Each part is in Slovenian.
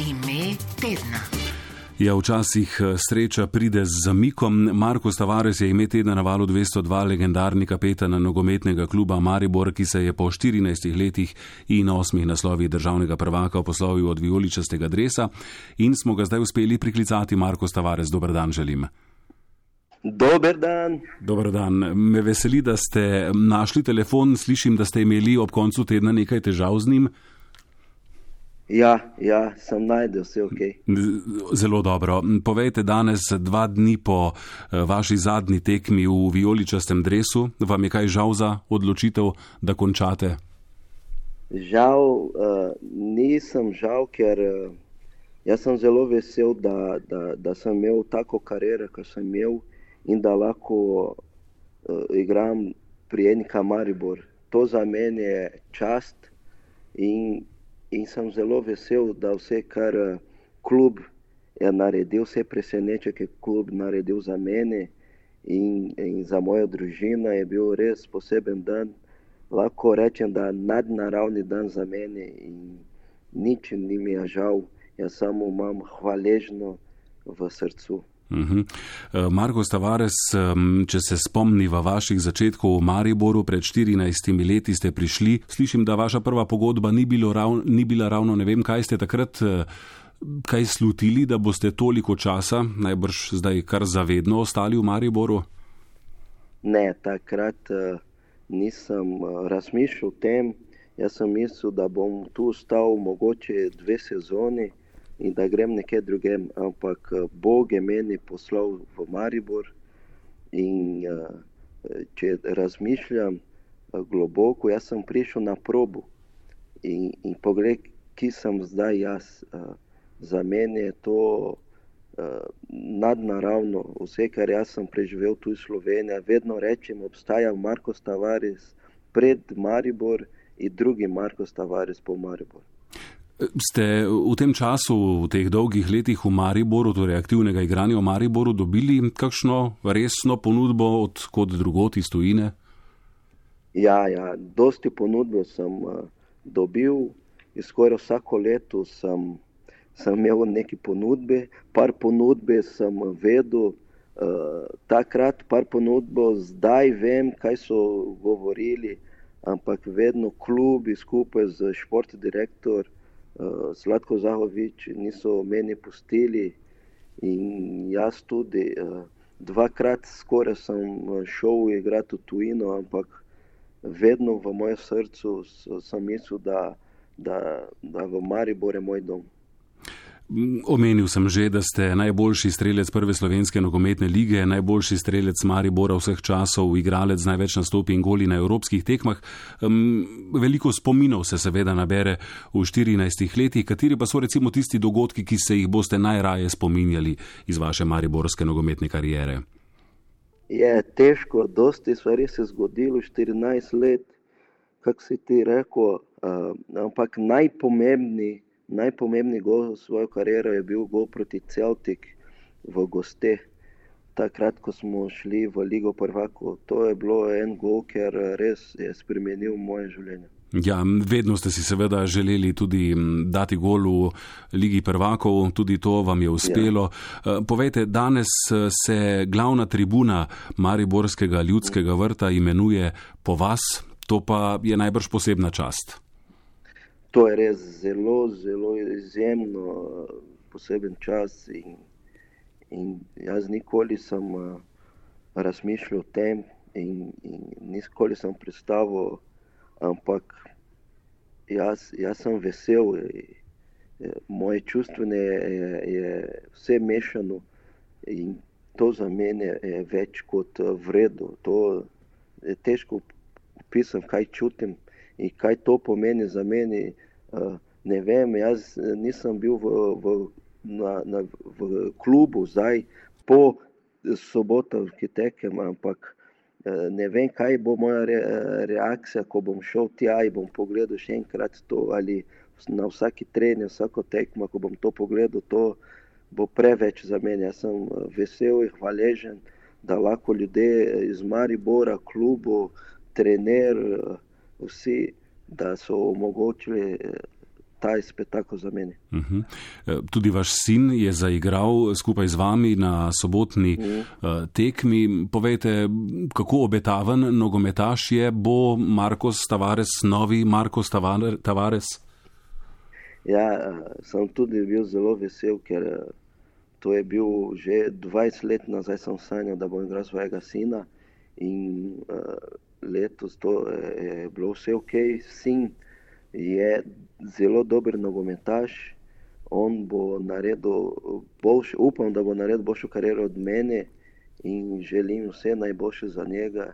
Ime tedna. Ja, včasih eh, sreča pride z zamikom. Marko Stavares je ime tedna na valu 202, legendarni kapetan nogometnega kluba Maribor, ki se je po 14 letih in 8 naslovih državnega prvaka poslovil od vijoličastega dresa in smo ga zdaj uspeli priklicati. Marko Stavares, dober dan želim. Dober dan. Dober dan. Me veseli, da ste našli telefon. Slišim, da ste imeli ob koncu tedna nekaj težav z njim. Ja, ja, sem najdel vse ok. Zelo dobro. Povejte, danes, dva dni po eh, vaši zadnji tekmi v vijoličastem dresu, vam je kaj žal za odločitev, da končate? Žal, uh, nisem žal, ker uh, jaz sem zelo vesel, da, da, da sem imel tako kariero, kot sem imel in da lahko uh, igram pri enika Maribor. To za mene je čast in in sem zelo vesel, da vse, kar eh, klub je naredil, vse preseneče, ki je klub naredil za mene in, in za mojo družino, je bil res poseben dan. Lahko rečem, da je nadnaravni dan za mene in nič ni mi je žal, jaz samo imam hvaležno v srcu. Uh -huh. Marko Stavares, če se spomniva vaših začetkov v Mariboru, pred 14 leti ste prišli. Slišim, da vaša prva pogodba ni, rav, ni bila ravno ne vem, kaj ste takrat. Eh, kaj slutili, da boste toliko časa, najbrž zdaj kar zavedno, ostali v Mariboru? Ne, takrat uh, nisem razmišljal o tem. Jaz sem mislil, da bom tu ostal mogoče dve sezoni, in da grem nekje drugem, ampak eh, Bog je meni poslal v Maribor. In eh, če razmišljam eh, globoko, jaz sem prišel na probo in, in pogled, ki sem zdaj jaz. Za mene je to nadnaravno, vse, kar jaz sem preživel tu v Sloveniji. Vedno rečem, obstaja Marko Stavares pred Maribor in drugi Marko Stavares po Maribor. Ste v tem času, v teh dolgih letih v Mariboru, torej aktivnega igranja v Mariboru, dobili kakšno resno ponudbo od kot drugot iz tujine? Ja, ja, dosti ponudbo sem uh, dobil, skoraj vsako leto sem, sem imel neke ponudbe, par ponudbe sem vedel, uh, takrat par ponudbo, zdaj vem, kaj so govorili, ampak vedno klubi skupaj z športnim Eh, Sladko Zahovič niso meni pustili in jaz tudi. Uh, dvakrat skoraj sem eh, šel igrati v tujino, ampak vedno v mojem srcu sem mislil, da, da, da v Mariboru je moj dom. Omenil sem že, da ste najboljši strelec prve slovenske nogometne lige, najboljši strelec Maribora vseh časov, igralec z največ nastopi in goli na evropskih tekmah. Um, veliko spominov se seveda nabere v 14 letih, kateri pa so recimo tisti dogodki, ki se jih boste najraje spominjali iz vaše mariborske nogometne karijere? Je težko, dosti stvari se je zgodilo v 14 let, kako si ti rekel, uh, ampak najpomembnejši najpomembnejši gol v svojo kariero je bil gol proti Celtic v Goste. Takrat, ko smo šli v Ligo Prvako, to je bilo en gol, ker res je spremenil moje življenje. Ja, vedno ste si seveda želeli tudi dati gol v Ligi Prvakov, tudi to vam je uspelo. Ja. Povejte, danes se glavna tribuna Mariborskega ljudskega vrta imenuje po vas, to pa je najbrž posebna čast to je res zelo, zelo izjemno, poseben čas. In, in jaz nikoli sem uh, razmišljal o tem, in, in nikoli sem predstavil, ampak jaz, jaz sem vesel. Moje čustvene je, je vse mešano in to za mene je več kot vredno. To je težko opisati, kaj čutim in kaj to pomeni za meni. Uh, ne vem, jaz eh, nisem bil v, v, na, na, v klubu zdaj po soboto, ki tekem, ampak uh, ne vem, kaj bo moja re, reakcija, ko bom šel tja in bom pogledal še enkrat to ali na vsaki trening, vsako tekmo, ko bom to pogledal, to bo preveč za mene. Jaz sem vesel in hvaležen, da lahko ljudje iz Maribora, klubu, trener, vsi, da so omogočili eh, taj spektakel za mene. Uh -huh. Tudi vaš sin je zaigral skupaj z vami na sobotni uh -huh. uh, tekmi. Povejte, kako obetaven nogometaš je, bo Markos Tavares, novi Markos Tavares? Ja, sem tudi bil zelo vesel, ker to je bil že 20 let nazaj, sem sanjal, da bom igral svojega sina. In uh, letos to je bilo vse ok, sin je zelo dober nogometaš, on bo naredil boljši, upam, da bo naredil boljšo kariero od mene in želim vse najboljše za njega.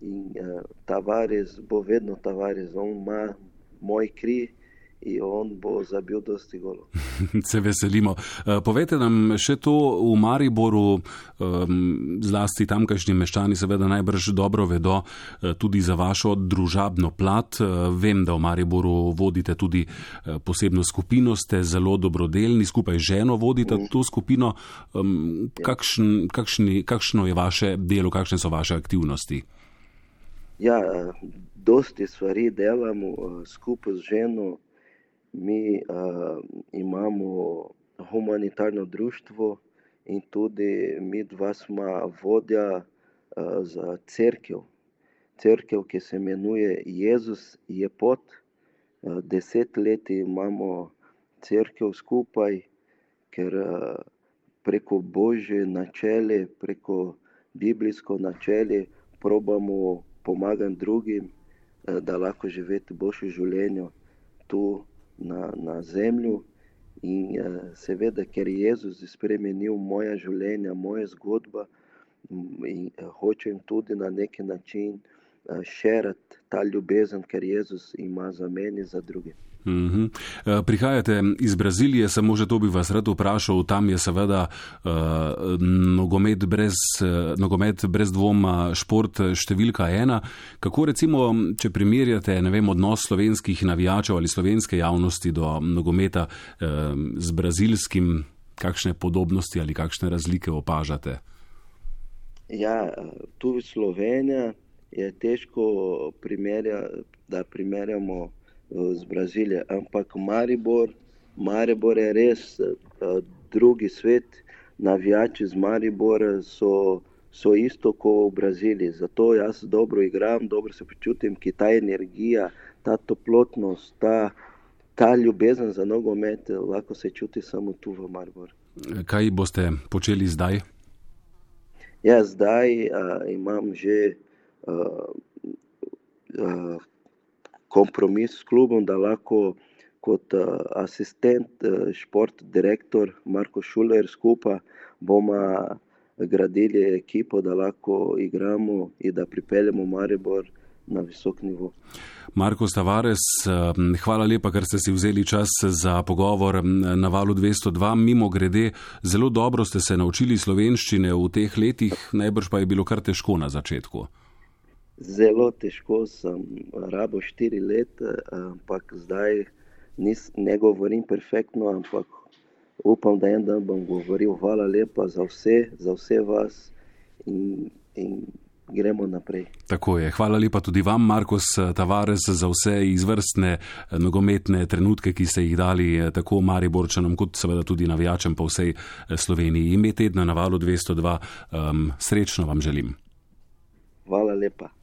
In uh, Tavares bo vedno Tavares, on ima moj kri in on bo zabil dosti golov. Se veselimo. Eh, povejte nam še to v Mariboru, ehm, zlasti tamkajšnji meščani seveda najbrž dobro vedo eh, tudi za vašo družabno plat. Eh, vem, da v Mariboru vodite tudi posebno skupino, ste zelo dobrodelni, skupaj ženo vodite mm. to skupino. Ehm, kakšn, kakšni, kakšno je vaše delo, kakšne so vaše aktivnosti? Ja, dosti stvari delamo skupaj z ženo mi uh, imamo humanitarno društvo in tudi mi dva smo vodja uh, za crkv. Crkv, ki se imenuje Jezus je pot. Uh, deset let imamo crkv skupaj, ker uh, preko božje načele, preko biblijsko načele probamo pomagati drugim, uh, da lahko živeti boljše življenje tu na, na zemlju. In uh, seveda, ker je Jezus spremenil moja življenja, moja zgodba, in uh, hočem tudi na neki način uh, širiti ta ljubezen, ker Jezus ima za meni za druge. Mm -hmm. Prihajate iz Brazilije, samo že to bi vas rad vprašal. Tam je seveda uh, nogomet, brez, uh, nogomet brez dvoma šport številka ena. Kako recimo, če primerjate vem, odnos slovenskih navijačev ali slovenske javnosti do nogometa uh, z brazilskim, kakšne podobnosti ali kakšne razlike opažate? Ja, tu v Sloveniji je težko primerja, da primerjamo z Brazilije. Ampak Maribor, Maribor je res uh, drugi svet, navijači z Maribora so, so isto kot v Braziliji. Zato jaz dobro igram, dobro se počutim, ki ta energija, ta toplotnost, ta, ta ljubezen za nogomet, lahko se čuti samo tu v Mariboru. Kaj boste počeli zdaj? Ja, zdaj uh, imam že kompromis s klubom, da lahko kot uh, asistent, uh, šport direktor Marko Šuler skupaj bomo gradili ekipo, da lahko igramo in da pripeljemo Maribor na visok nivo. Marko Stavares, hvala lepa, ker ste si vzeli čas za pogovor na valu 202. Mimo grede, zelo dobro ste se naučili slovenščine v teh letih, najbrž pa je bilo kar težko na začetku zelo težko sem rabo štiri leta, ampak zdaj nis, ne govorim perfektno, ampak upam, da en dan bom govoril. Hvala lepa za vse, za vse vas in, in gremo naprej. Tako je. Hvala lepa tudi vam, Markus Tavares, za vse izvrstne nogometne trenutke, ki ste jih dali tako Mariborčanom, kot seveda tudi navijačem po vsej Sloveniji. Ime tedna na valu 202. Um, srečno vam želim. Hvala lepa.